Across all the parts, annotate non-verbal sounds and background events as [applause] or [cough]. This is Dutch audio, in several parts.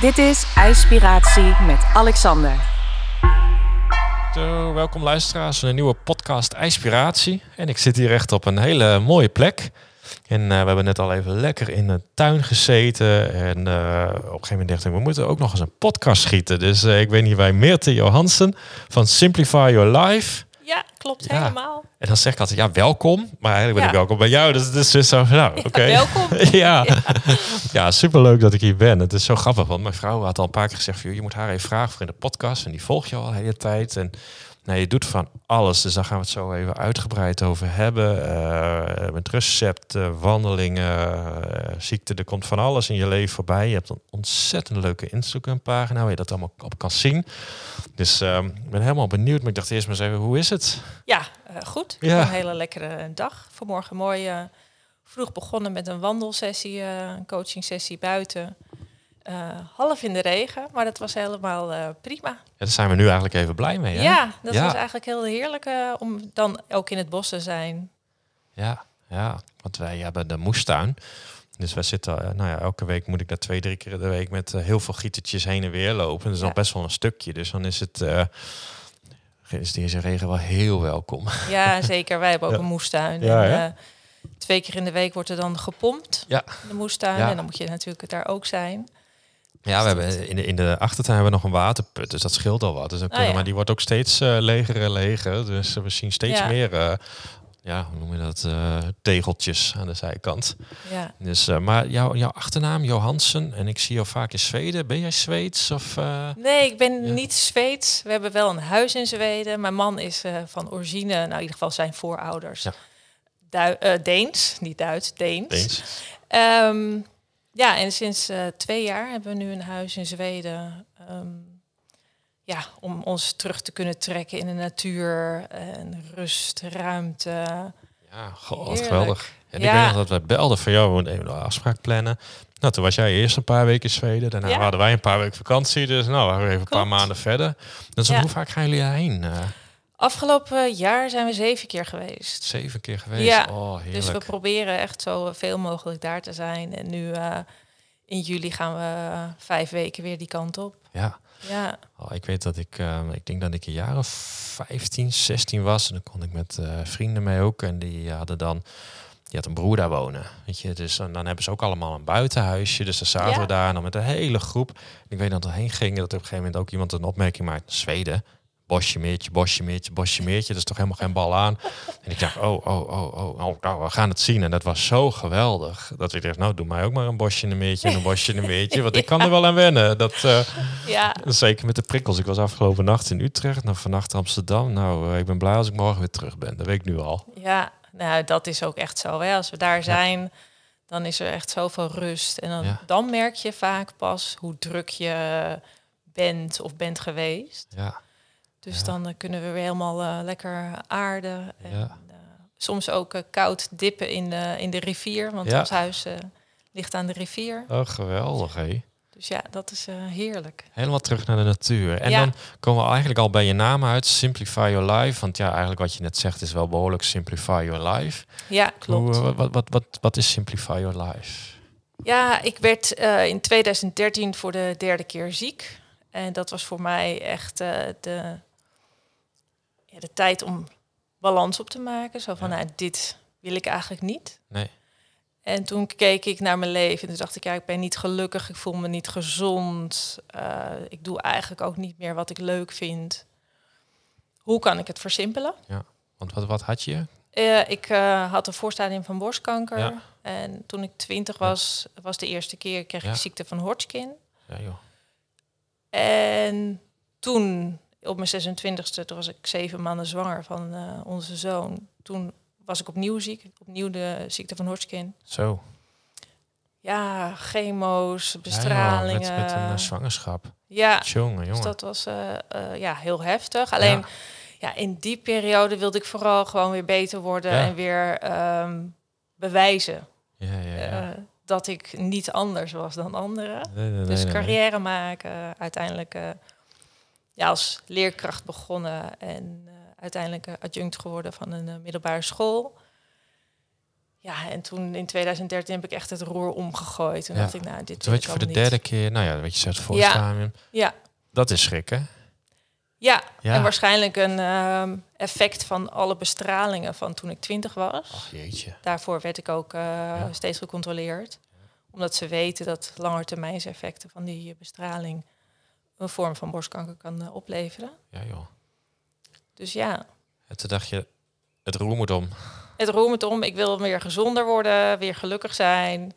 Dit is IJspiratie met Alexander. Zo, welkom luisteraars een nieuwe podcast IJspiratie. En ik zit hier echt op een hele mooie plek. En uh, we hebben net al even lekker in de tuin gezeten. En uh, op een gegeven moment dacht ik, we moeten ook nog eens een podcast schieten. Dus uh, ik ben hier bij Meerte Johansen van Simplify Your Life. Ja, klopt ja. helemaal. En dan zeg ik altijd, ja, welkom. Maar eigenlijk ben ik welkom bij jou. Dus het is dus zo, nou, [laughs] oké. Okay. welkom. [laughs] ja. ja. ja, superleuk dat ik hier ben. Het is zo grappig, want mijn vrouw had al een paar keer gezegd... je moet haar even vragen voor in de podcast. En die volg je al de hele tijd. En Nee, je doet van alles. Dus daar gaan we het zo even uitgebreid over hebben. Uh, met recepten, wandelingen, uh, ziekte. Er komt van alles in je leven voorbij. Je hebt een ontzettend leuke Instagram-pagina waar je dat allemaal op kan zien. Dus uh, ik ben helemaal benieuwd. Maar ik dacht eerst maar eens even, hoe is het? Ja, goed. Ja. Een hele lekkere dag. Vanmorgen mooi vroeg begonnen met een wandelsessie, een coachingsessie buiten. Uh, half in de regen, maar dat was helemaal uh, prima. Ja, daar zijn we nu eigenlijk even blij mee. Hè? Ja, dat ja. was eigenlijk heel heerlijk uh, om dan ook in het bos te zijn. Ja, ja, want wij hebben de moestuin. Dus wij zitten, nou ja, elke week moet ik daar twee, drie keer in de week met heel veel gietertjes heen en weer lopen. Dat is ja. nog best wel een stukje. Dus dan is het, is deze regen wel heel welkom. Ja, zeker. Wij hebben ook [laughs] een moestuin. Ja, en, twee keer in de week wordt er dan gepompt ja. in de moestuin. En dan moet je natuurlijk daar ook zijn. Ja, we hebben in de, in de achtertuin hebben we nog een waterput, dus dat scheelt al wat. Dus dan kunnen, oh, ja. Maar die wordt ook steeds uh, leger en leger. Dus we zien steeds ja. meer, uh, ja, hoe noem je dat, uh, tegeltjes aan de zijkant. Ja. Dus, maar jou, jouw achternaam, Johansen, en ik zie jou vaak in Zweden. Ben jij Zweeds? Of, nee, ik ben niet Zweeds. We hebben wel een huis in Zweden. Mijn man is van origine, nou in ieder geval zijn voorouders. Ja. Du Deens, niet Duits, Deens. Deens. Um, ja, en sinds uh, twee jaar hebben we nu een huis in Zweden. Um, ja, om ons terug te kunnen trekken in de natuur en rust, ruimte. Ja, god, geweldig. En ja. ik weet nog dat we belden van jou, we moeten even een afspraak plannen. Nou, toen was jij eerst een paar weken in Zweden. Daarna ja. hadden wij een paar weken vakantie. Dus nou, waren we even een paar maanden verder. Dus ja. hoe vaak gaan jullie heen? Afgelopen jaar zijn we zeven keer geweest. Zeven keer geweest? Ja, oh, dus we proberen echt zo veel mogelijk daar te zijn. En nu uh, in juli gaan we uh, vijf weken weer die kant op. Ja. Ja. Oh, ik weet dat ik, uh, ik denk dat ik een jaar of 15, 16 was. En dan kon ik met vrienden mee ook. En die hadden dan die had een broer daar wonen. Weet je, dus en dan hebben ze ook allemaal een buitenhuisje. Dus dan zaten ja. we daar dan met een hele groep. En ik weet dat we heen gingen, dat op een gegeven moment ook iemand een opmerking maakte. Zweden, bosje meertje, bosje meertje, bosje meertje. Dat is toch helemaal geen bal aan. En ik dacht, oh, oh, oh, oh, oh nou, we gaan het zien. En dat was zo geweldig. Dat ik dacht, nou, doe mij ook maar een bosje en een meertje en een bosje en een meertje. Want ik kan er wel aan wennen. Dat, uh, ja. Zeker met de prikkels. Ik was afgelopen nacht in Utrecht, nog vannacht Amsterdam. Nou, uh, ik ben blij als ik morgen weer terug ben. Dat weet ik nu al. Ja, nou, dat is ook echt zo. Hè. Als we daar zijn, ja. dan is er echt zoveel rust. En dan, ja. dan merk je vaak pas hoe druk je bent of bent geweest. Ja. Dus ja. dan uh, kunnen we weer helemaal uh, lekker aarden. En, uh, soms ook koud dippen in de, in de rivier, want ons huis ligt aan de rivier. Oh, geweldig hé. Dus ja, dat is heerlijk. Helemaal terug naar de natuur. En dan komen we eigenlijk al bij je naam uit, Simplify Your Life. Want ja, eigenlijk wat je net zegt is wel behoorlijk Simplify Your Life. Ja, klopt. Hoe, wat, wat, wat, wat is Simplify Your Life? Ja, ik werd in 2013 voor de derde keer ziek. En dat was voor mij echt de ja, de tijd om balans op te maken. Zo van, ja. nou, dit wil ik eigenlijk niet. Nee. En toen keek ik naar mijn leven en toen dacht ik, ja, ik ben niet gelukkig, ik voel me niet gezond. Uh, ik doe eigenlijk ook niet meer wat ik leuk vind. Hoe kan ik het versimpelen? Ja, want wat, wat had je? Uh, ik uh, had een voorstadium van borstkanker. Ja. En toen ik twintig was, was de eerste keer, kreeg ik ziekte van Hodgkin. Ja, joh. En toen op mijn 26e, toen was ik zeven maanden zwanger van uh, onze zoon. Toen was ik opnieuw ziek, opnieuw de ziekte van Hodgkin. Zo. Ja, chemo's, bestralingen. Ja, met, met, een uh, zwangerschap. Ja, jongen, jongen. Dus dat was uh, ja, heel heftig. Alleen, ja. ja. in die periode wilde ik vooral gewoon weer beter worden en weer um, bewijzen. Ja, ja, dat ik niet anders was dan anderen. Nee, nee, dus nee, carrière maken, uiteindelijk ja, als leerkracht begonnen en uh, uiteindelijk adjunct geworden van een uh, middelbare school. Ja, en toen in 2013 heb ik echt het roer omgegooid. Toen Ja. dacht ik, nou, dit Toen werd ik je voor de derde keer, nou ja, wat je zegt, voor Ja. Ja, Dat is schrik, hè? ja. Ja. en waarschijnlijk een ehm, effect van alle bestralingen van toen ik 20 was. Ach, jeetje. Daarvoor werd ik ook eh, Ja. steeds gecontroleerd. Omdat ze weten dat langetermijnseffecten van die bestraling een vorm van borstkanker kan eh, opleveren. Ja, joh. Dus ja, En toen dacht je, het roer moet om. het roer me om. Ik wil weer gezonder worden, weer gelukkig zijn.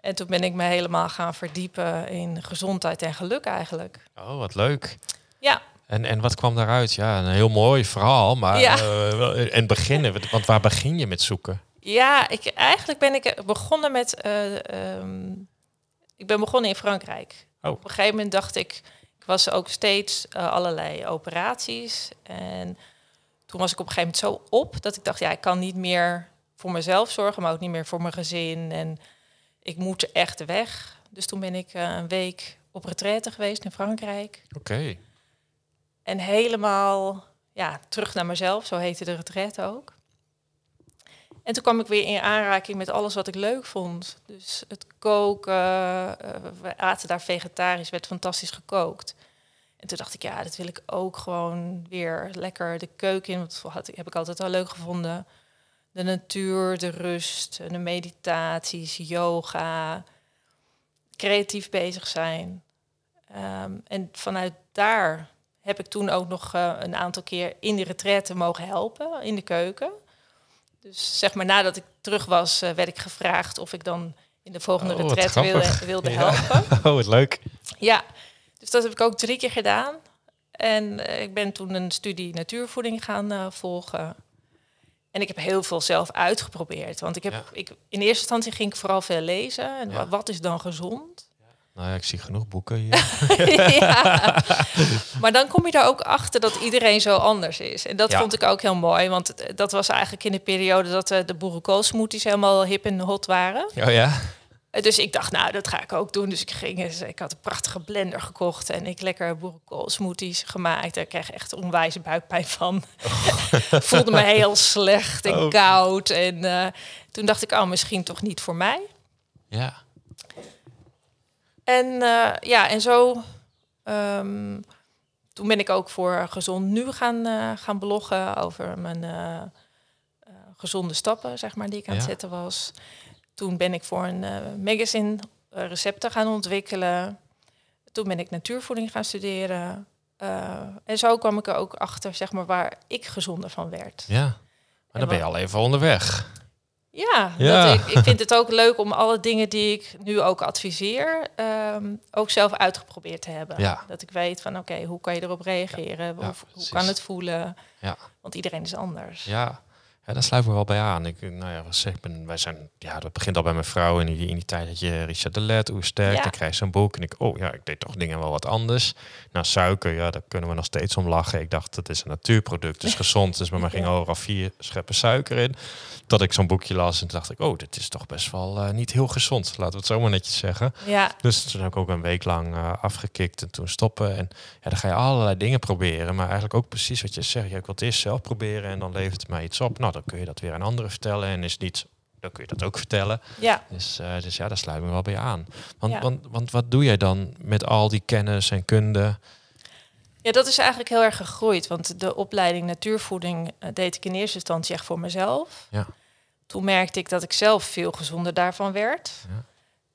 En toen ben ik me helemaal gaan verdiepen in gezondheid en geluk eigenlijk. Oh, wat leuk. Ja, En, en wat kwam daaruit? Ja, een heel mooi verhaal, maar Ja. eh, en beginnen, want waar begin je met zoeken? ja ik, eigenlijk ben ik begonnen met... eh, ehm, ik ben begonnen in Frankrijk. Oh. Op een gegeven moment dacht ik... Was ook steeds eh, allerlei operaties. En toen was ik op een gegeven moment zo op... dat ik dacht, ja, ik kan niet meer voor mezelf zorgen... maar ook niet meer voor mijn gezin. En ik moet echt weg. Dus toen ben ik eh, een week op retraite geweest in Frankrijk. Oké. En helemaal ja, terug naar mezelf, zo heette de retraite ook. En toen kwam ik weer in aanraking met alles wat ik leuk vond. Dus het koken, eh, we aten daar vegetarisch, werd fantastisch gekookt. En toen dacht ik, ja, dat wil ik ook gewoon weer lekker de keuken in. Want dat heb ik altijd al leuk gevonden. De natuur, de rust, de meditaties, yoga, creatief bezig zijn. Ehm, en vanuit daar heb ik toen ook nog eh, een aantal keer in de retraite mogen helpen in de keuken. Dus zeg maar nadat ik terug was, eh, werd ik gevraagd of ik dan in de volgende Oh, retraite wilde, wilde Ja. helpen. [laughs] Oh, wat leuk. Ja, dus dat heb ik ook drie keer gedaan. En eh, ik ben toen een studie natuurvoeding gaan eh, volgen. En ik heb heel veel zelf uitgeprobeerd. Want ik heb, Ja. ik, in eerste instantie ging ik vooral veel lezen. En Ja. wat is dan gezond? Nou ja, ik zie genoeg boeken hier. [laughs] ja. [laughs] Maar dan kom je er ook achter dat iedereen zo anders is. En dat Ja. vond ik ook heel mooi. Want het- dat was eigenlijk in de periode dat eh, de boerenkoolsmoothies helemaal hip en hot waren. Oh ja? Dus ik dacht, nou, dat ga ik ook doen. Dus ik ging ik had een prachtige blender gekocht en ik lekker boerenkoolsmoothies gemaakt. Daar kreeg ik echt onwijs buikpijn van. [laughs] Voelde me heel slecht en Oh. koud. En eh, toen dacht ik, oh, misschien toch niet voor mij. Ja. En eh, ja, en zo. ehm, toen ben ik ook voor Gezond Nu gaan, eh, gaan bloggen over mijn gezonde stappen, zeg maar, die ik aan het Ja. zetten was. Toen ben ik voor een eh, magazine eh, recepten gaan ontwikkelen. Toen ben ik natuurvoeding gaan studeren. Eh, en zo kwam ik er ook achter, zeg maar, waar ik gezonder van werd. Ja. Maar dan ben je al even onderweg. Ja, Ja. Dat ik, ik vind het ook leuk om alle dingen die ik nu ook adviseer, ehm, ook zelf uitgeprobeerd te hebben. Ja. Dat ik weet van oké, hoe kan je erop reageren? Ja, Hoe, kan het voelen? Ja. Want iedereen is anders. Ja. Ja, daar sluit ik me wel bij aan. Ik, nou ja, zeg, ik ben, wij zijn, ja, dat begint al bij mijn vrouw. In die, in die tijd dat je Richard de Let, hoe sterk, Ja. dan krijg je zo'n boek. En ik, oh ja, ik deed toch dingen wel wat anders. Nou, suiker, ja, daar kunnen we nog steeds om lachen. Ik dacht, het is een natuurproduct, is gezond. Dus bij mij [laughs] ging overal vier scheppen suiker in. Dat ik zo'n boekje las en toen dacht ik, oh, dit is toch best wel eh, niet heel gezond. Laten we het zo maar netjes zeggen. Ja, Dus toen heb ik ook een week lang eh, afgekikt en toen stoppen. En ja, dan ga je allerlei dingen proberen. Maar eigenlijk ook precies wat je zegt. Ja, ik wil het eerst zelf proberen en dan levert het mij iets op. Nou, dan kun je dat weer aan anderen vertellen. En is niet, dan kun je dat ook vertellen. ja. Dus, eh, dus ja, daar sluit me wel bij aan. Want, Ja. want, want wat doe jij dan met al die kennis en kunde? ja, dat is eigenlijk heel erg gegroeid. Want de opleiding natuurvoeding eh, deed ik in eerste instantie echt voor mezelf. Ja. Toen merkte ik dat ik zelf veel gezonder daarvan werd. Ja.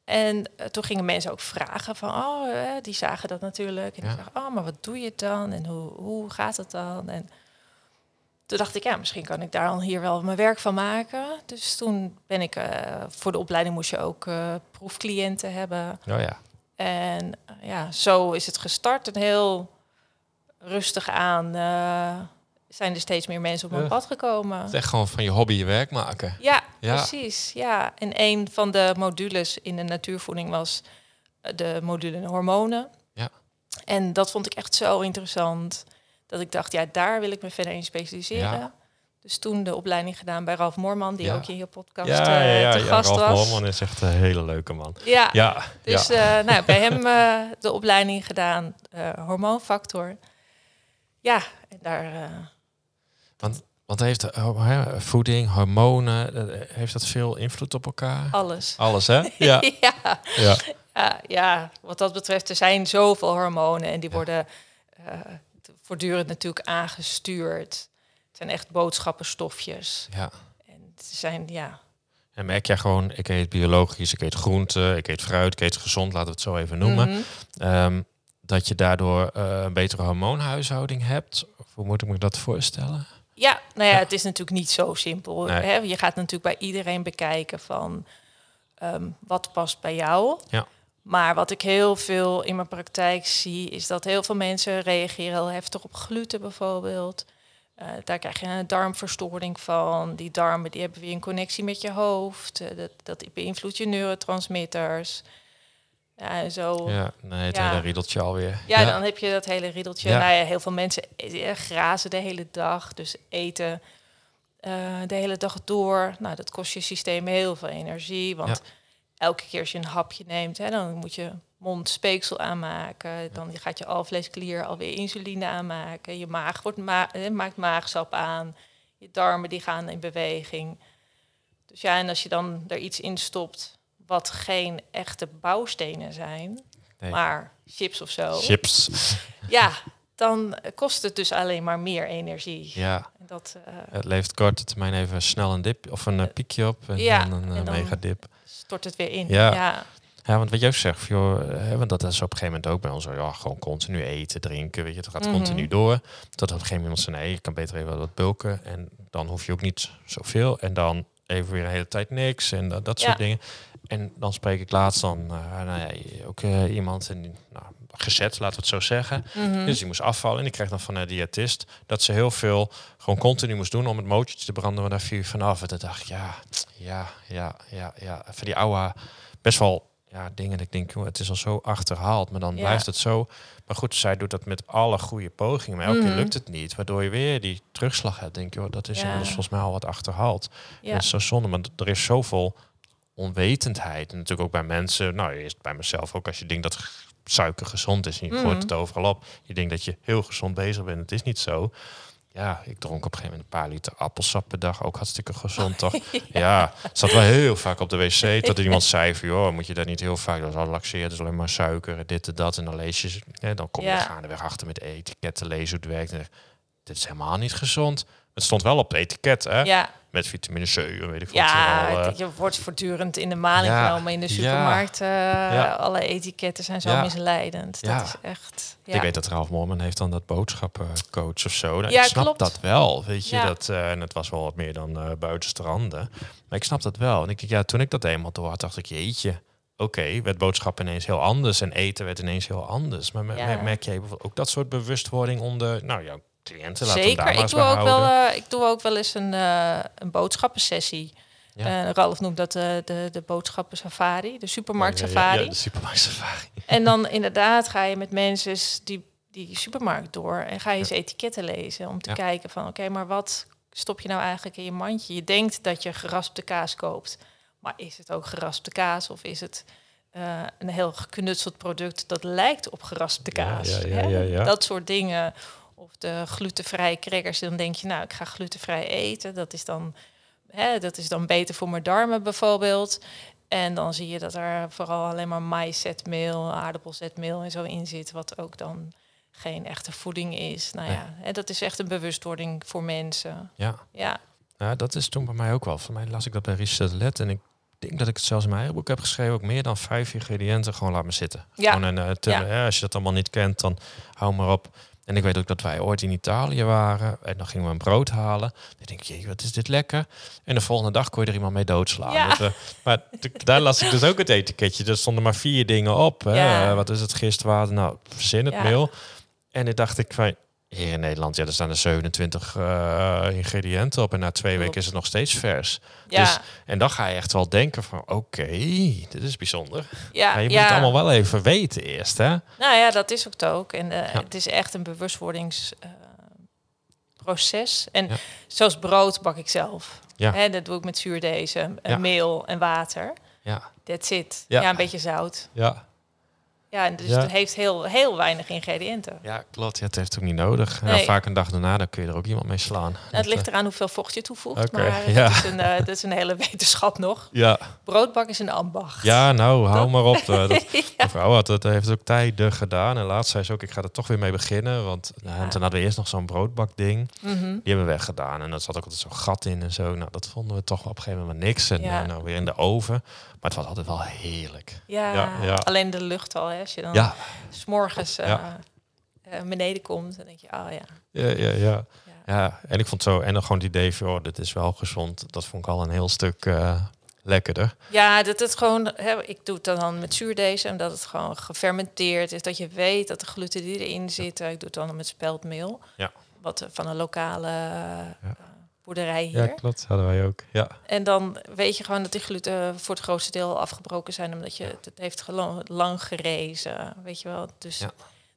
En eh, toen gingen mensen ook vragen van, oh, eh, die zagen dat natuurlijk. En Ja. die oh, maar wat doe je dan? En hoe, hoe gaat het dan? En toen dacht ik, ja, misschien kan ik daar al hier wel mijn werk van maken. Dus toen ben ik, eh, voor de opleiding moest je ook eh, proefcliënten hebben. Oh ja, En eh, ja, zo is het gestart. En heel rustig aan zijn er steeds meer mensen op mijn pad gekomen. het is echt gewoon van je hobby je werk maken. Ja, Ja. precies. Ja. En een van de modules in de natuurvoeding was de module hormonen. Ja. En dat vond ik echt zo interessant. Dat ik dacht, ja, daar wil ik me verder in specialiseren. Ja. Dus toen de opleiding gedaan bij Ralf Moorman, die Ja. ook in je podcast Ja, ja, eh, ja, te ja, gast Ralf was. Moorman is echt een hele leuke man. Ja, Ja, dus eh, nou, bij hem eh, de opleiding gedaan, hormoonfactor. Ja, en daar... Want Want heeft voeding, hormonen, heeft dat veel invloed op elkaar? Alles. Alles, hè? [laughs] Ja. ja. ja. Wat dat betreft, er zijn zoveel hormonen en die worden voortdurend natuurlijk aangestuurd. Het zijn echt boodschappenstofjes. ja. En ze zijn, ja, En merk jij gewoon, ik eet biologisch, ik eet groente, ik eet fruit, ik eet gezond, laten we het zo even noemen. Mhm. Ehm, dat je daardoor eh, een betere hormoonhuishouding hebt? Of hoe moet ik me dat voorstellen? Ja, nou ja, Ja. het is natuurlijk niet zo simpel. Nee. Hè? Je gaat natuurlijk bij iedereen bekijken van ehm, wat past bij jou. Ja. Maar wat ik heel veel in mijn praktijk zie, is dat heel veel mensen reageren heel heftig op gluten bijvoorbeeld. Eh, daar krijg je een darmverstoring van. Die darmen die hebben weer een connectie met je hoofd. Eh, dat, dat beïnvloedt je neurotransmitters. Ja, en zo. Ja, nee, het Ja. hele riedeltje alweer. Ja, dan heb je dat hele riedeltje. Ja. Nou ja, heel veel mensen eh, grazen de hele dag, dus eten de hele dag door. Nou, dat kost je systeem heel veel energie, want elke keer als je een hapje neemt, hè, dan moet je mondspeeksel aanmaken. Dan gaat je alvleesklier alweer insuline aanmaken. Je maag wordt ma eh, maakt maagsap aan. Je darmen die gaan in beweging. Dus ja, en als je dan er iets in stopt wat geen echte bouwstenen zijn, Nee. maar chips of zo. Chips. Ja, dan kost het dus alleen maar meer energie. Ja, En dat eh, het levert korte termijn even snel een dip of een eh, piekje op en Ja, dan een mega dip. Stort het weer in. Ja. ja. Ja, want wat jij zegt, joh, hè, want dat is op een gegeven moment ook bij ons ja, gewoon continu eten, drinken, weet je, het gaat Mhm. continu door. Tot op een gegeven moment zei, nee, je kan beter even wat bulken en dan hoef je ook niet zoveel. En dan even weer een hele tijd niks en dat, dat soort Ja. dingen. En dan spreek ik laatst dan, eh, nou ja, ook eh, iemand, en, nou, gezet, laten we het zo zeggen. Mhm. Dus die moest afvallen en ik kreeg dan van een diëtist dat ze heel veel gewoon continu moest doen om het mootje te branden, maar daar viel je vanaf. En toen dacht ik, ja, ja, ja, ja, ja. Van die oude, best wel ja, dingen ik denk, het is al zo achterhaald, maar dan Ja. blijft het zo. Maar goed, zij doet dat met alle goede pogingen, maar elke keer Mhm. lukt het niet, waardoor je weer die terugslag hebt. Denk je, dat is Ja. volgens mij al wat achterhaald. ja. Dat is zo zonde, maar er is zoveel onwetendheid. En natuurlijk ook bij mensen, nou eerst bij mezelf ook, als je denkt dat suiker gezond is en je Mhm. gooit het overal op. Je denkt dat je heel gezond bezig bent, het is niet zo. Ja, ik dronk op een gegeven moment een paar liter appelsap per dag, ook hartstikke gezond [laughs] toch? ja, zat wel heel vaak op de wc, [laughs] tot iemand zei van, joh, moet je dat niet heel vaak, dat is al laxeerd, dat is alleen maar suiker, dit en dat. En dan lees je, hè, dan kom je Ja. gaandeweg achter met etiketten, lezen hoe het werkt. En dit is helemaal niet gezond. Het stond wel op het etiket, hè? ja, Met vitamine C, en weet ik wat. ja al, eh, je wordt voortdurend in de maling Ja, genomen in de ja. supermarkt. eh, Ja. Alle etiketten zijn zo Ja. misleidend. Ja. Dat is echt... Ja. Ik weet dat Ralf Morman heeft dan dat boodschappencoach of zo. Nou, Ja, ik snap klopt. dat wel, weet je. Ja. Dat, eh, en het was wel wat meer dan buitenstranden. Maar ik snap dat wel. En ik ja, toen ik dat eenmaal door had, dacht ik, jeetje. Oké, werd boodschap ineens heel anders en eten werd ineens heel anders. Maar me- Ja. me- merk jij bijvoorbeeld ook dat soort bewustwording onder nou, jouw cliënten? Laten Zeker. Ik doe, ook wel, houden. eh, ik doe ook wel eens een, eh een boodschappensessie. Ja. Eh, Ralf noemt dat de, de boodschappen safari, de supermarkt ja, safari. Ja, de supermarkt safari. En dan inderdaad ga je met mensen die, die supermarkt door en ga je eens etiketten lezen om te kijken van oké, maar wat stop je nou eigenlijk in je mandje? Je denkt dat je geraspte kaas koopt, maar is het ook geraspte kaas of is het een heel geknutseld product dat lijkt op geraspte kaas? hè? Dat soort dingen. Of de glutenvrije crackers, dan denk je nou ik ga glutenvrij eten, dat is dan hè, dat is dan beter voor mijn darmen bijvoorbeeld. En dan zie je dat er vooral alleen maar maïszetmeel, aardappelzetmeel en zo in zit, wat ook dan geen echte voeding is. Nou ja, hè, dat is echt een bewustwording voor mensen. Ja. Ja, Ja, dat is toen bij mij ook wel. Voor mij las ik dat bij Reset Let en ik denk dat ik het zelfs in mijn eigen boek heb geschreven. Ook meer dan vijf ingrediënten gewoon laat me zitten. Ja. Gewoon een, eh, te- Ja. als je dat allemaal niet kent, dan hou maar op. En ik weet ook dat wij ooit in Italië waren en dan gingen we een brood halen. Ik denk, jee, wat is dit lekker? En de volgende dag kon je er iemand mee doodslaan. Ja. Dat we- maar [laughs] daar las ik dus ook het etiketje. Er stonden maar vier dingen op. Hè. Ja. Eh, Wat is het gistwater? Nou, verzin het Ja. meel. En dan dacht ik van, hier in Nederland, ja, er staan er 27 eh, ingrediënten op. En na twee weken is het nog steeds vers. ja, Dus, en dan ga je echt wel denken van, oké, dit is bijzonder. ja. Maar je moet ja. het allemaal wel even weten eerst, hè? Nou ja, dat is ook het ook. En eh, Ja. het is echt een bewustwordingsproces. en Ja. zoals brood bak ik zelf. Ja. Hè, dat doe ik met zuurdezen, meel en water. Ja, That's it. Ja. Ja, een beetje zout. ja. Ja, dus Ja. het heeft heel, heel weinig ingrediënten. Ja, klopt. Ja, het heeft ook niet nodig. Nee. vaak een dag daarna, dan kun je er ook iemand mee slaan. Nou, het Dat, ligt eh, eraan hoeveel vocht je toevoegt, maar eh, ja. dat, is een, eh, dat is een hele [laughs] wetenschap nog. Ja. Broodbak is een ambacht. ja, nou, hou Dat- maar op. dat, [laughs] Ja. Mijn vrouw had het, heeft ook tijden gedaan. En laatst zei ze ook, ik ga er toch weer mee beginnen. Want en toen hadden we eerst nog zo'n broodbakding. Mhm. Die hebben we weggedaan. En er zat ook altijd zo'n gat in en zo. Nou, dat vonden we toch op een gegeven moment niks. En Ja. nou, weer in de oven. Maar het was altijd wel heerlijk. Ja, Ja, ja. alleen de lucht al. Hè. Als je dan Ja, s'morgens eh Ja. eh, beneden komt, dan denk je, oh ja. ja, ja, ja. ja. En ik vond zo, en dan gewoon het idee van, oh, dit is wel gezond. Dat vond ik al een heel stuk eh, lekkerder. Ja, dat het gewoon, hè, ik doe het dan met zuurdees en dat het gewoon gefermenteerd is. Dat je weet dat de gluten die erin zitten, ik doe het dan met speldmeel. Ja. Wat van een lokale boerderij hier. Ja, klopt. Hadden wij ook. Ja, En dan weet je gewoon dat die gluten voor het grootste deel afgebroken zijn, omdat je het heeft lang gerezen, weet je wel. Dus Ja.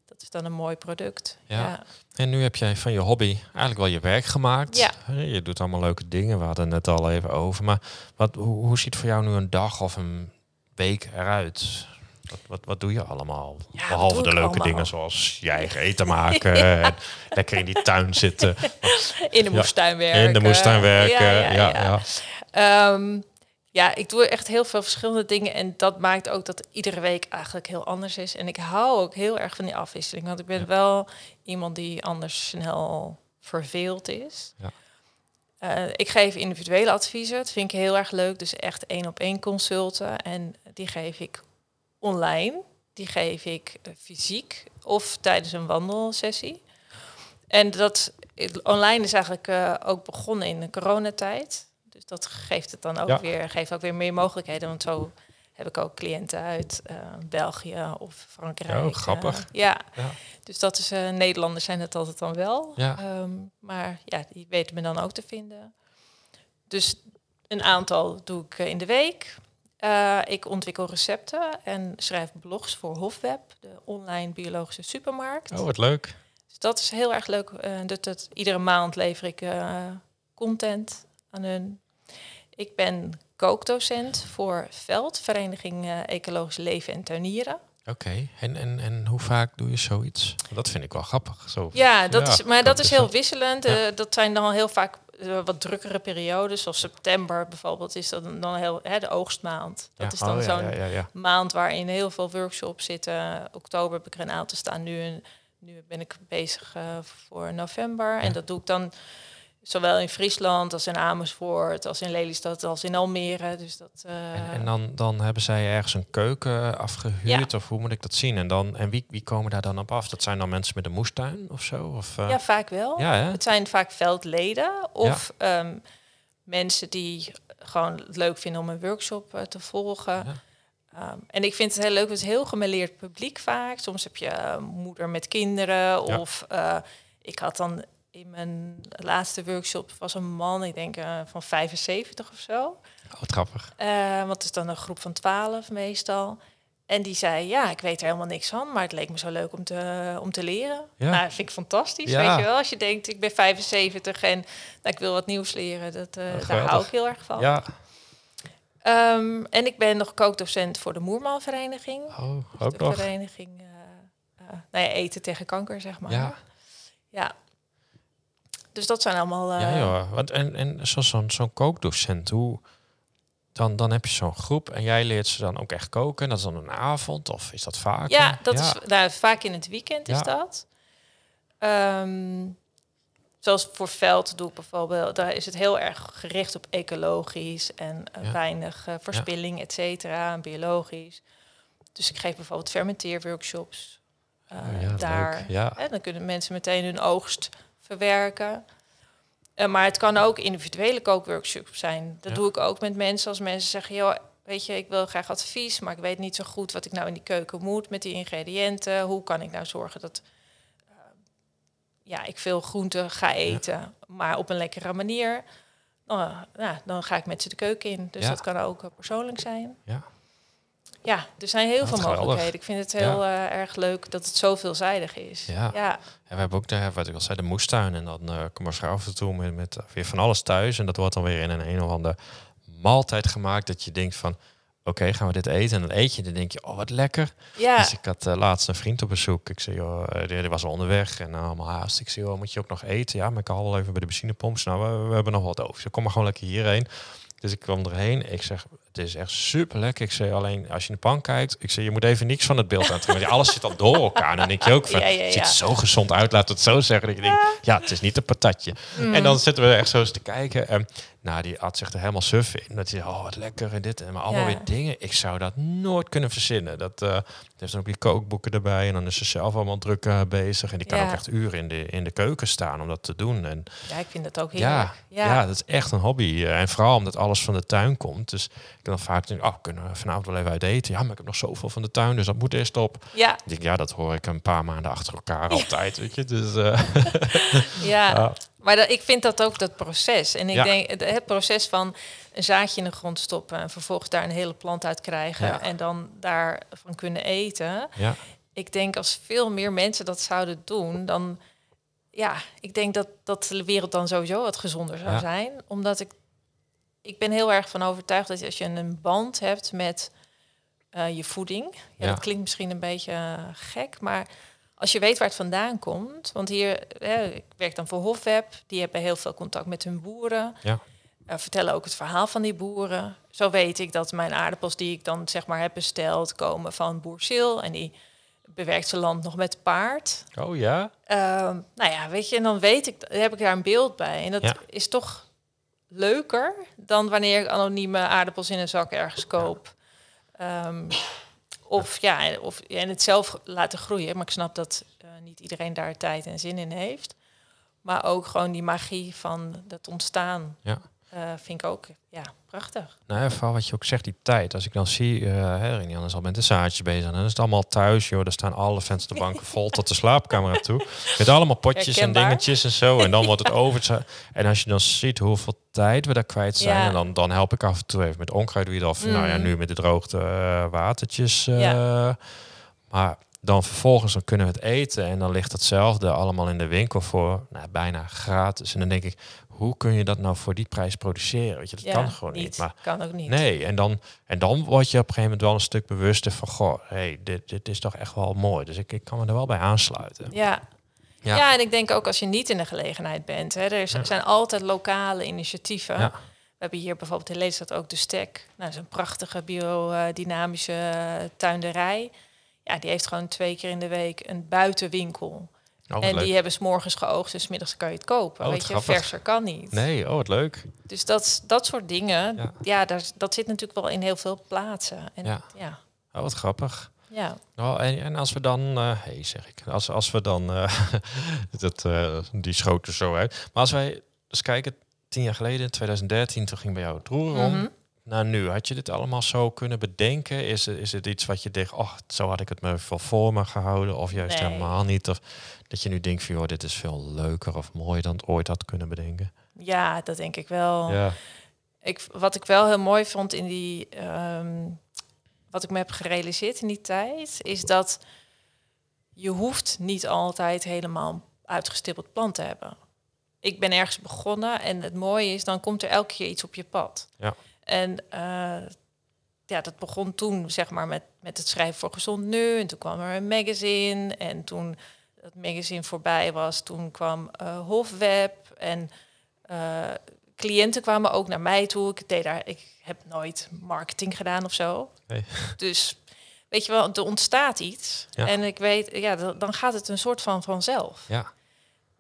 dat is dan een mooi product. Ja. Ja. En nu heb jij van je hobby eigenlijk wel je werk gemaakt. Ja. Je doet allemaal leuke dingen. We hadden het net al even over. Maar wat, hoe, hoe ziet voor jou nu een dag of een week eruit? Wat, wat, wat doe je allemaal? Ja, Behalve de leuke allemaal? dingen zoals je eigen eten maken. en [laughs] lekker in die tuin zitten. In de moestuin werken. In de moestuin werken. Ja, ja. Ehm, ja, ik doe echt heel veel verschillende dingen. En dat maakt ook dat iedere week eigenlijk heel anders is. En ik hou ook heel erg van die afwisseling. Want ik ben Ja. wel iemand die anders snel verveeld is. Ja. Eh, ik geef individuele adviezen. Dat vind ik heel erg leuk. Dus echt één op één consulten. En die geef ik online. Die geef ik eh, fysiek of tijdens een wandelsessie. En dat online is eigenlijk eh, ook begonnen in de coronatijd. Dus dat geeft het dan ook Ja. weer, geeft ook weer meer mogelijkheden. Want zo heb ik ook cliënten uit eh, België of Frankrijk. Oh, grappig. ja. Ja. dus dat is Nederlanders zijn het altijd dan wel. Ja. Ehm, maar ja, die weten me dan ook te vinden. Dus een aantal doe ik in de week. Eh, ik ontwikkel recepten en schrijf blogs voor Hofweb, de online biologische supermarkt. Oh, wat leuk. Dus dat is heel erg leuk. eh, dat, dat, iedere maand lever ik eh, content aan hun. Ik ben kookdocent voor Veld, Vereniging Ecologisch Leven en Tuinieren. Oké. En, en, en hoe vaak doe je zoiets? Dat vind ik wel grappig. Zo. Ja, dat Ja, is, maar dat is heel wisselend. Ja. Dat zijn dan heel vaak eh, wat drukkere periodes. Zoals september bijvoorbeeld is dat dan heel hè, de oogstmaand. Dat Ja. is dan Oh, zo'n ja, ja, ja. maand waarin heel veel workshops zitten. Oktober heb ik er een aantal staan. Nu, nu ben ik bezig eh, voor november. En dat doe ik dan zowel in Friesland als in Amersfoort, als in Lelystad, als in Almere. Dus dat, eh, En, en dan, dan hebben zij ergens een keuken afgehuurd, of hoe moet ik dat zien? En, dan, en wie, wie komen daar dan op af? Dat zijn dan mensen met een moestuin of zo? Of, eh, ja, vaak wel. ja, hè? Het zijn vaak veldleden of ehm, mensen die gewoon het leuk vinden om een workshop eh, te volgen. Ehm, en ik vind het heel leuk, het is heel gemêleerd publiek vaak. Soms heb je eh, moeder met kinderen of eh, ik had dan in mijn laatste workshop was een man, ik denk eh, van 75 of zo. Oh, wat grappig. Eh, want het is dan een groep van 12 meestal. En die zei, ja, ik weet er helemaal niks van, maar het leek me zo leuk om te, om te leren. Ja. Nou, dat vind ik fantastisch, Ja. weet je wel. Als je denkt, ik ben 75 en nou, ik wil wat nieuws leren, dat, eh, daar geweldig. hou ik heel erg van. Ja, Ehm, en ik ben nog kookdocent voor de Moermanvereniging. oh, Dus ook de nog. vereniging, nou ja, eten tegen kanker, zeg maar. Ja. Ja. Dus dat zijn allemaal... eh, Ja, joh. Want, en en zoals zo'n zo'n kookdocent, hoe... Dan, dan heb je zo'n groep en jij leert ze dan ook echt koken. En dat is dan een avond of is dat vaak? Ja, dat is nou, vaak in het weekend is dat. Ehm, zoals voor veld doe ik bijvoorbeeld, daar is het heel erg gericht op ecologisch en eh, Ja. weinig eh, verspilling, et cetera, en biologisch. Dus ik geef bijvoorbeeld fermenteerworkshops. eh, Oh ja, daar. Ja. Hè, dan kunnen mensen meteen hun oogst verwerken. Eh, maar het kan ook individuele kookworkshops zijn. Dat Ja. doe ik ook met mensen als mensen zeggen, joh, weet je, ik wil graag advies, maar ik weet niet zo goed wat ik nou in die keuken moet met die ingrediënten. Hoe kan ik nou zorgen dat eh, ja, ik veel groenten ga eten, maar op een lekkere manier? Nou, ja, dan ga ik met ze de keuken in. Dus Ja. dat kan ook eh, persoonlijk zijn. Ja. Ja, er zijn heel veel geweldig. mogelijkheden. Ik vind het heel eh, erg leuk dat het zo veelzijdig is. Ja. ja. En we hebben ook daar, wat ik al zei, de moestuin. En dan komt mijn vrouw af en toe met, met weer van alles thuis. En dat wordt dan weer in een een of andere maaltijd gemaakt. Dat je denkt van, oké, gaan we dit eten? En dan eet je en dan denk je, oh, wat lekker. Ja, Dus ik had eh, laatst een vriend op bezoek. Ik zei, joh, eh, die, die was al onderweg en allemaal haast. Ik zei, joh, moet je ook nog eten? Ja, maar ik haal wel even bij de benzinepomp. Nou, we, we hebben nog wat over. Dus ik kom maar gewoon lekker hierheen. Dus ik kwam erheen. Ik zeg, het is echt super lekker. Ik zei alleen, als je in de pan kijkt, ik zei, je moet even niks van het beeld aantrekken. Want alles zit al door elkaar. En dan denk je ook van, Ja, ja, het ja. ziet zo gezond uit, laat het zo zeggen. Dat je denkt, ja, het is niet een patatje. En dan zitten we echt zo eens te kijken. En nou, die at zich er helemaal suf in. Dat je, oh, wat lekker en dit. En maar allemaal Ja. weer dingen. Ik zou dat nooit kunnen verzinnen. Dat eh heeft dan ook die kookboeken erbij. En dan is ze zelf allemaal druk eh, bezig. En die kan Ja. ook echt uren in de, in de keuken staan om dat te doen. En ja, ik vind dat ook ja, heerlijk. ja. dat is echt een hobby. En vooral omdat alles van de tuin komt. Dus ik dan vaak denk, oh, kunnen we vanavond wel even uit eten? Ja, maar ik heb nog zoveel van de tuin, dus dat moet eerst op. ja, Ik denk, ja, dat hoor ik een paar maanden achter elkaar altijd, weet je. Dus eh, [laughs] ja. ja, Maar dat, ik vind dat ook dat proces. En ik Ja. denk het, het proces van een zaadje in de grond stoppen en vervolgens daar een hele plant uit krijgen Ja. en dan daarvan kunnen eten. ja, Ik denk als veel meer mensen dat zouden doen, dan ja, ik denk dat, dat de wereld dan sowieso wat gezonder zou Ja. zijn. Omdat ik, ik ben heel erg van overtuigd dat als je een band hebt met eh, je voeding. Ja, Ja. Dat klinkt misschien een beetje eh, gek, maar als je weet waar het vandaan komt. Want hier, hè, ik werk dan voor Hofweb, die hebben heel veel contact met hun boeren. ja, Eh, vertellen ook het verhaal van die boeren. Zo weet ik dat mijn aardappels die ik dan zeg maar heb besteld, komen van boer Sil. En die bewerkt zijn land nog met paard. oh ja, Ehm, nou ja, weet je, en dan weet ik, heb ik daar een beeld bij. En dat Ja. is toch leuker dan wanneer ik anonieme aardappels in een zak ergens koop. Ehm, of ja, of en het zelf laten groeien. Maar ik snap dat eh, niet iedereen daar tijd en zin in heeft. Maar ook gewoon die magie van het ontstaan ja. Eh, vind ik ook ja, prachtig. Nou ja, vooral wat je ook zegt, die tijd. Als ik dan zie, hè, Renian is al met de zaadjes bezig. En dan is het allemaal thuis, joh. Er staan alle vensterbanken [laughs] vol tot de slaapkamer toe. Met allemaal potjes en dingetjes en zo. En dan wordt het over. En als je dan ziet hoeveel tijd we daar kwijt zijn. Ja. En dan, dan help ik af en toe even met onkruid. Dat, of nou ja, Mm. nu met de droogte eh, watertjes. eh, Ja. Maar dan vervolgens dan kunnen we het eten. En dan ligt hetzelfde allemaal in de winkel voor nou, bijna gratis. En dan denk ik, hoe kun je dat nou voor die prijs produceren? Weet je, dat ja, kan gewoon niet. Maar Kan ook niet. Nee, en dan, en dan word je op een gegeven moment wel een stuk bewuster van... goh, hey, dit, dit is toch echt wel mooi. Dus ik, ik kan me er wel bij aansluiten. Ja. Ja. Ja. en ik denk ook als je niet in de gelegenheid bent. Hè, er Ja. zijn altijd lokale initiatieven. Ja. We hebben hier bijvoorbeeld in Lelystad ook de Stek. Nou, dat is een prachtige biodynamische eh, tuinderij. Ja, die heeft gewoon twee keer in de week een buitenwinkel. Oh, en leuk. die hebben 's morgens geoogst en 's middags kan je het kopen. Oh, Weet je, grappig. verser kan niet. Nee, oh, wat leuk. Dus dat, dat soort dingen, Ja. ja, daar, dat zit natuurlijk wel in heel veel plaatsen. En Ja. ja, Oh, wat grappig. ja. Oh, en, en als we dan... eh hey, zeg ik. Als, als we dan... eh, [laughs] dat, eh, die schoot er zo uit. Maar als wij eens kijken... Tien jaar geleden, in 2013, toen ging bij jou het roer om. Mhm. Nou, nu, had je dit allemaal zo kunnen bedenken? Is het, is het iets wat je denkt, oh, zo had ik het me wel voor me gehouden? Of juist Nee. helemaal niet? Of dat je nu denkt van, joh, dit is veel leuker of mooier dan het ooit had kunnen bedenken? ja, dat denk ik wel. Ja, Ik, wat ik wel heel mooi vond in die. ehm, wat ik me heb gerealiseerd in die tijd, is dat je hoeft niet altijd helemaal uitgestippeld plant te hebben. Ik ben ergens begonnen en het mooie is, dan komt er elke keer iets op je pad. Ja. En eh, ja, dat begon toen zeg maar met, met het schrijven voor Gezond Nu. En toen kwam er een magazine. En toen dat magazine voorbij was, toen kwam eh, Hofweb. En eh, cliënten kwamen ook naar mij toe. Ik deed daar, ik heb nooit marketing gedaan of zo. Nee. Dus weet je wel, er ontstaat iets. Ja. En ik weet, ja, dan dan gaat het een soort van vanzelf. ja.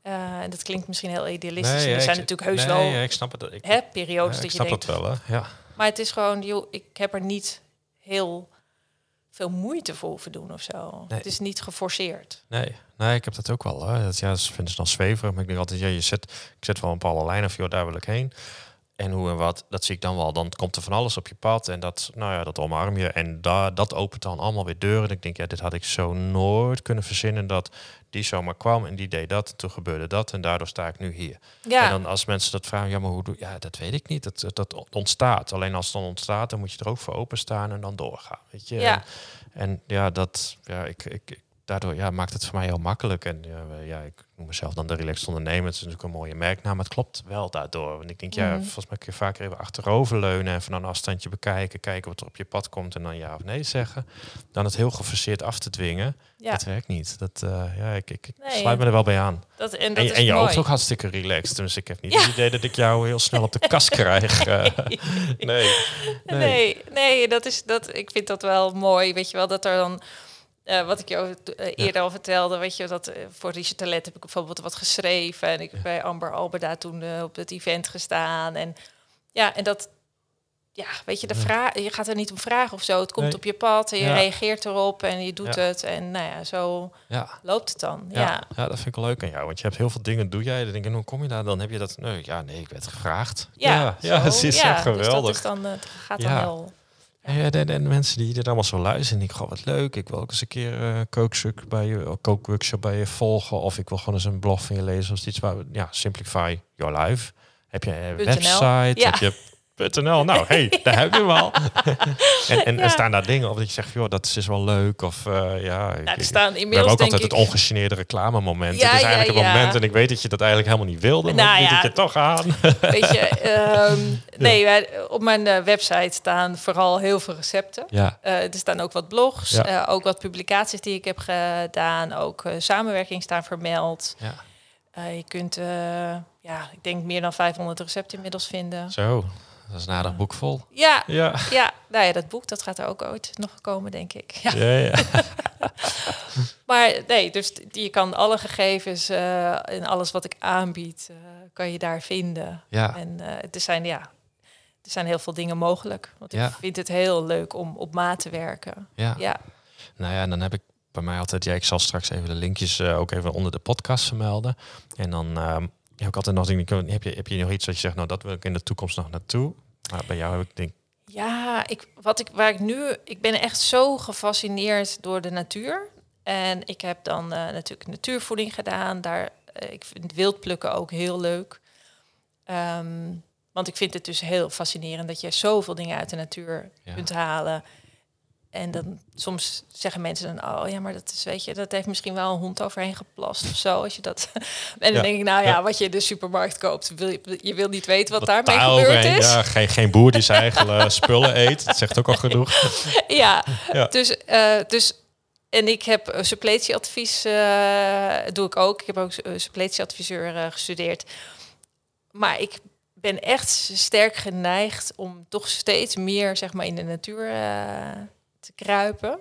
Eh, en dat klinkt misschien heel idealistisch. Nee, en ja, er zijn ik- natuurlijk heus nee, wel ja, ik snap het. Ik, hè, periodes ja, ik dat je snap denkt. het wel, hè? Ja. Maar het is gewoon, joh, ik heb er niet heel veel moeite voor hoeven doen of zo. Nee. Het is niet geforceerd. Nee, nee, ik heb dat ook wel. Hè. Dat, ja, dat vinden ze dan zweverig. Maar ik denk altijd, ja, je zet, ik zet wel een bepaalde lijn of joh, daar wil ik heen. En hoe en wat, dat zie ik dan wel. Dan komt er van alles op je pad en dat, nou ja, dat omarm je. En daar, dat opent dan allemaal weer deuren. En ik denk, ja, dit had ik zo nooit kunnen verzinnen dat die zomaar kwam en die deed dat. En toen gebeurde dat en daardoor sta ik nu hier. Ja, En dan als mensen dat vragen, ja, maar hoe doe Ja, dat weet ik niet. Dat, dat ontstaat. Alleen als het dan ontstaat, dan moet je er ook voor openstaan en dan doorgaan. Weet je? Ja. En, en ja, dat, ja, ik, ik, ik daardoor ja, maakt het voor mij heel makkelijk. En ja, ja, ik noem mezelf dan de relaxed ondernemer. Het is natuurlijk een mooie merknaam, maar het klopt wel daardoor. Want ik denk, ja, Mhm. volgens mij kun je vaker even achteroverleunen en van een afstandje bekijken, kijken wat er op je pad komt en dan ja of nee zeggen. Dan het heel geforceerd af te dwingen. Ja, Dat werkt niet. Dat, eh, ja, ik, ik, ik Nee, sluit me er wel bij aan. dat, en dat En, en je oogt ook hartstikke relaxed. Dus ik heb niet Ja. het idee dat ik jou heel snel op de kast [laughs] krijg. Eh, nee. nee. Nee, nee, dat is dat. Ik vind dat wel mooi. Weet je wel dat er dan. Eh, wat ik je eh, eerder al vertelde, weet je dat eh, voor Richard Talent heb ik bijvoorbeeld wat geschreven en ik heb bij Amber Alberda toen eh, op het event gestaan en ja en dat ja weet je de vraag je gaat er niet om vragen of zo het komt Nee. op je pad en je Ja. reageert erop en je doet het en nou ja zo loopt het dan Ja, ja, dat vind ik wel leuk aan jou. Want je hebt heel veel dingen, doe jij. Dan denk ik, hoe kom je daar? Dan heb je dat, nee, ja, nee, ik werd gevraagd. ja, ja, het is echt geweldig. dus dat is dan, eh, gaat dan Ja. En, en mensen die dit allemaal zo luisteren, ik goh, wat leuk. Ik wil ook eens een keer eh kookworkshop bij je, kookworkshop bij je volgen. Of ik wil gewoon eens een blog van je lezen. Of iets waar, ja, Simplify Your Life. Heb je een website? Ja. Heb je .nl? Nou, hey, [laughs] daar heb je hem al. en, en, Ja. en staan daar dingen op dat je zegt, joh, dat is wel leuk. Of eh, ja, ik- nou, er ik- staan we inmiddels hebben ook denk altijd ik het ongegeneerde reclamemoment. Ja, het is ja, eigenlijk een ja. moment en ik weet dat je dat eigenlijk helemaal niet wilde. Maar Nou ik het je toch aan. [laughs] Weet je, ehm, nee, wij- op mijn eh, website staan vooral heel veel recepten. ja, Eh, er staan ook wat blogs, Ja. eh, ook wat publicaties die ik heb gedaan, ook eh, samenwerking staan vermeld. ja, Eh, je kunt, ja, ik denk meer dan 500 recepten inmiddels vinden. zo. Dat is een aardig boek vol. Ja, Ja, ja, nou ja, dat boek dat gaat er ook ooit nog komen, denk ik. Ja. ja, ja. [laughs] Maar nee, dus je kan alle gegevens eh, en alles wat ik aanbied, eh, kan je daar vinden. ja. En eh, er zijn ja, er zijn heel veel dingen mogelijk. Want Ja. ik vind het heel leuk om op maat te werken. ja. Ja, Nou ja, en dan heb ik bij mij altijd, ja, ik zal straks even de linkjes eh, ook even onder de podcast vermelden. En dan ehm, heb ik altijd nog dingen, heb je, heb je nog iets dat je zegt, nou dat wil ik in de toekomst nog naartoe. Maar bij jou heb ik denk, ja ik, wat ik, waar ik nu, ik ben echt zo gefascineerd door de natuur. En ik heb dan eh, natuurlijk natuurvoeding gedaan. Daar, eh, ik vind wildplukken ook heel leuk. Ehm, want ik vind het dus heel fascinerend dat je zoveel dingen uit de natuur Ja. kunt halen. En dan soms zeggen mensen dan, oh ja, maar dat is, weet je, dat heeft misschien wel een hond overheen geplast of zo. Als je dat. [laughs] en dan Ja. denk ik, nou ja, wat je in de supermarkt koopt, wil je, je wil niet weten wat, wat daarmee daar gebeurd is. Ja, geen, geen boer die zijn eigen eh, spullen eet. Dat zegt ook al genoeg. [laughs] ja, Ja. Dus, eh, dus en ik heb uh, suppletieadvies, eh, doe ik ook. Ik heb ook uh, suppletieadviseur eh, gestudeerd. Maar ik ben echt sterk geneigd om toch steeds meer zeg maar, in de natuur eh, te kruipen.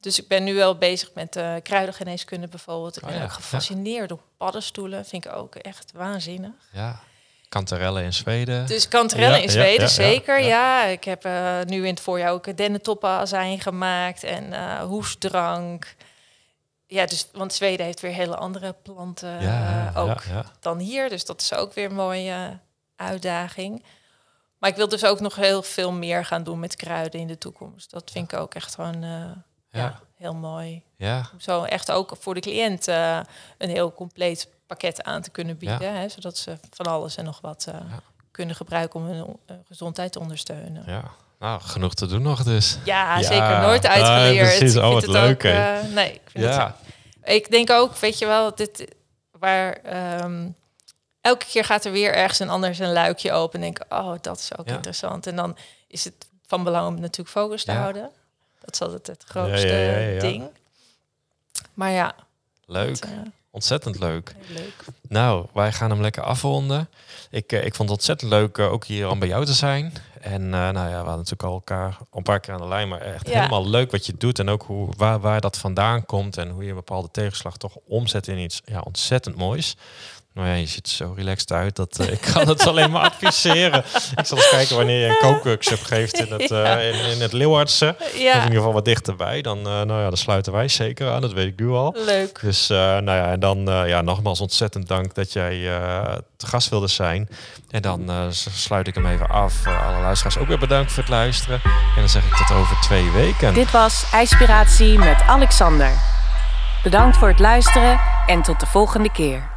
Dus ik ben nu wel bezig met uh, kruidengeneeskunde bijvoorbeeld. Ik Oh ben ja, ook gefascineerd door paddenstoelen. Vind ik ook echt waanzinnig. Ja, kanterellen in Zweden. Dus kanterellen Ja, in Zweden, zeker. ja. Ik heb uh, nu in het voorjaar ook dennentoppenazijn gemaakt en uh, hoestdrank. Ja, dus, want Zweden heeft weer hele andere planten ook dan hier. Dus dat is ook weer een mooie uitdaging. Maar ik wil dus ook nog heel veel meer gaan doen met kruiden in de toekomst. Dat vind ik ook echt gewoon uh, ja. heel mooi. Ja. Om zo echt ook voor de cliënt uh, een heel compleet pakket aan te kunnen bieden. Hè, zodat ze van alles en nog wat uh, kunnen gebruiken om hun gezondheid te ondersteunen. Ja. Nou, genoeg te doen nog dus. Ja, zeker. Nooit uitgeleerd. Precies. ik Oh, vind wat het leuk, ook, uh, nee, ik vind ja. het, ik denk ook, weet je wel, dit, waar um, elke keer gaat er weer ergens een ander zijn luikje open. En denk ik, oh, dat is ook ja. interessant. En dan is het van belang om natuurlijk focus te ja. houden. Dat is altijd het grootste ja, ding. Maar ja. Leuk. Uh, ontzettend leuk. leuk. Nou, wij gaan hem lekker afronden. Ik, uh, ik vond het ontzettend leuk uh, ook hier om bij jou te zijn. En uh, nou ja, we hadden natuurlijk al elkaar al een paar keer aan de lijn, maar echt ja. helemaal leuk wat je doet en ook hoe, waar, waar dat vandaan komt en hoe je een bepaalde tegenslag toch omzet in iets ja, ontzettend moois. Nou ja, je ziet er zo relaxed uit. Dat, uh, ik kan het alleen maar adviseren. Ik zal eens kijken wanneer je een kookworkshop geeft in het, uh, [laughs] ja. in, in, het Leeuwardse. Ja. Of in ieder geval wat dichterbij. Dan, uh, nou ja, dan sluiten wij zeker aan. Dat weet ik nu al. Leuk. Dus nou ja, en dan ja, nogmaals ontzettend dank dat jij te gast wilde zijn. En dan sluit ik hem even af. alle luisteraars ook weer bedankt voor het luisteren. En dan zeg ik tot over twee weken. Dit was IJspiratie met Alexander. Bedankt voor het luisteren en tot de volgende keer.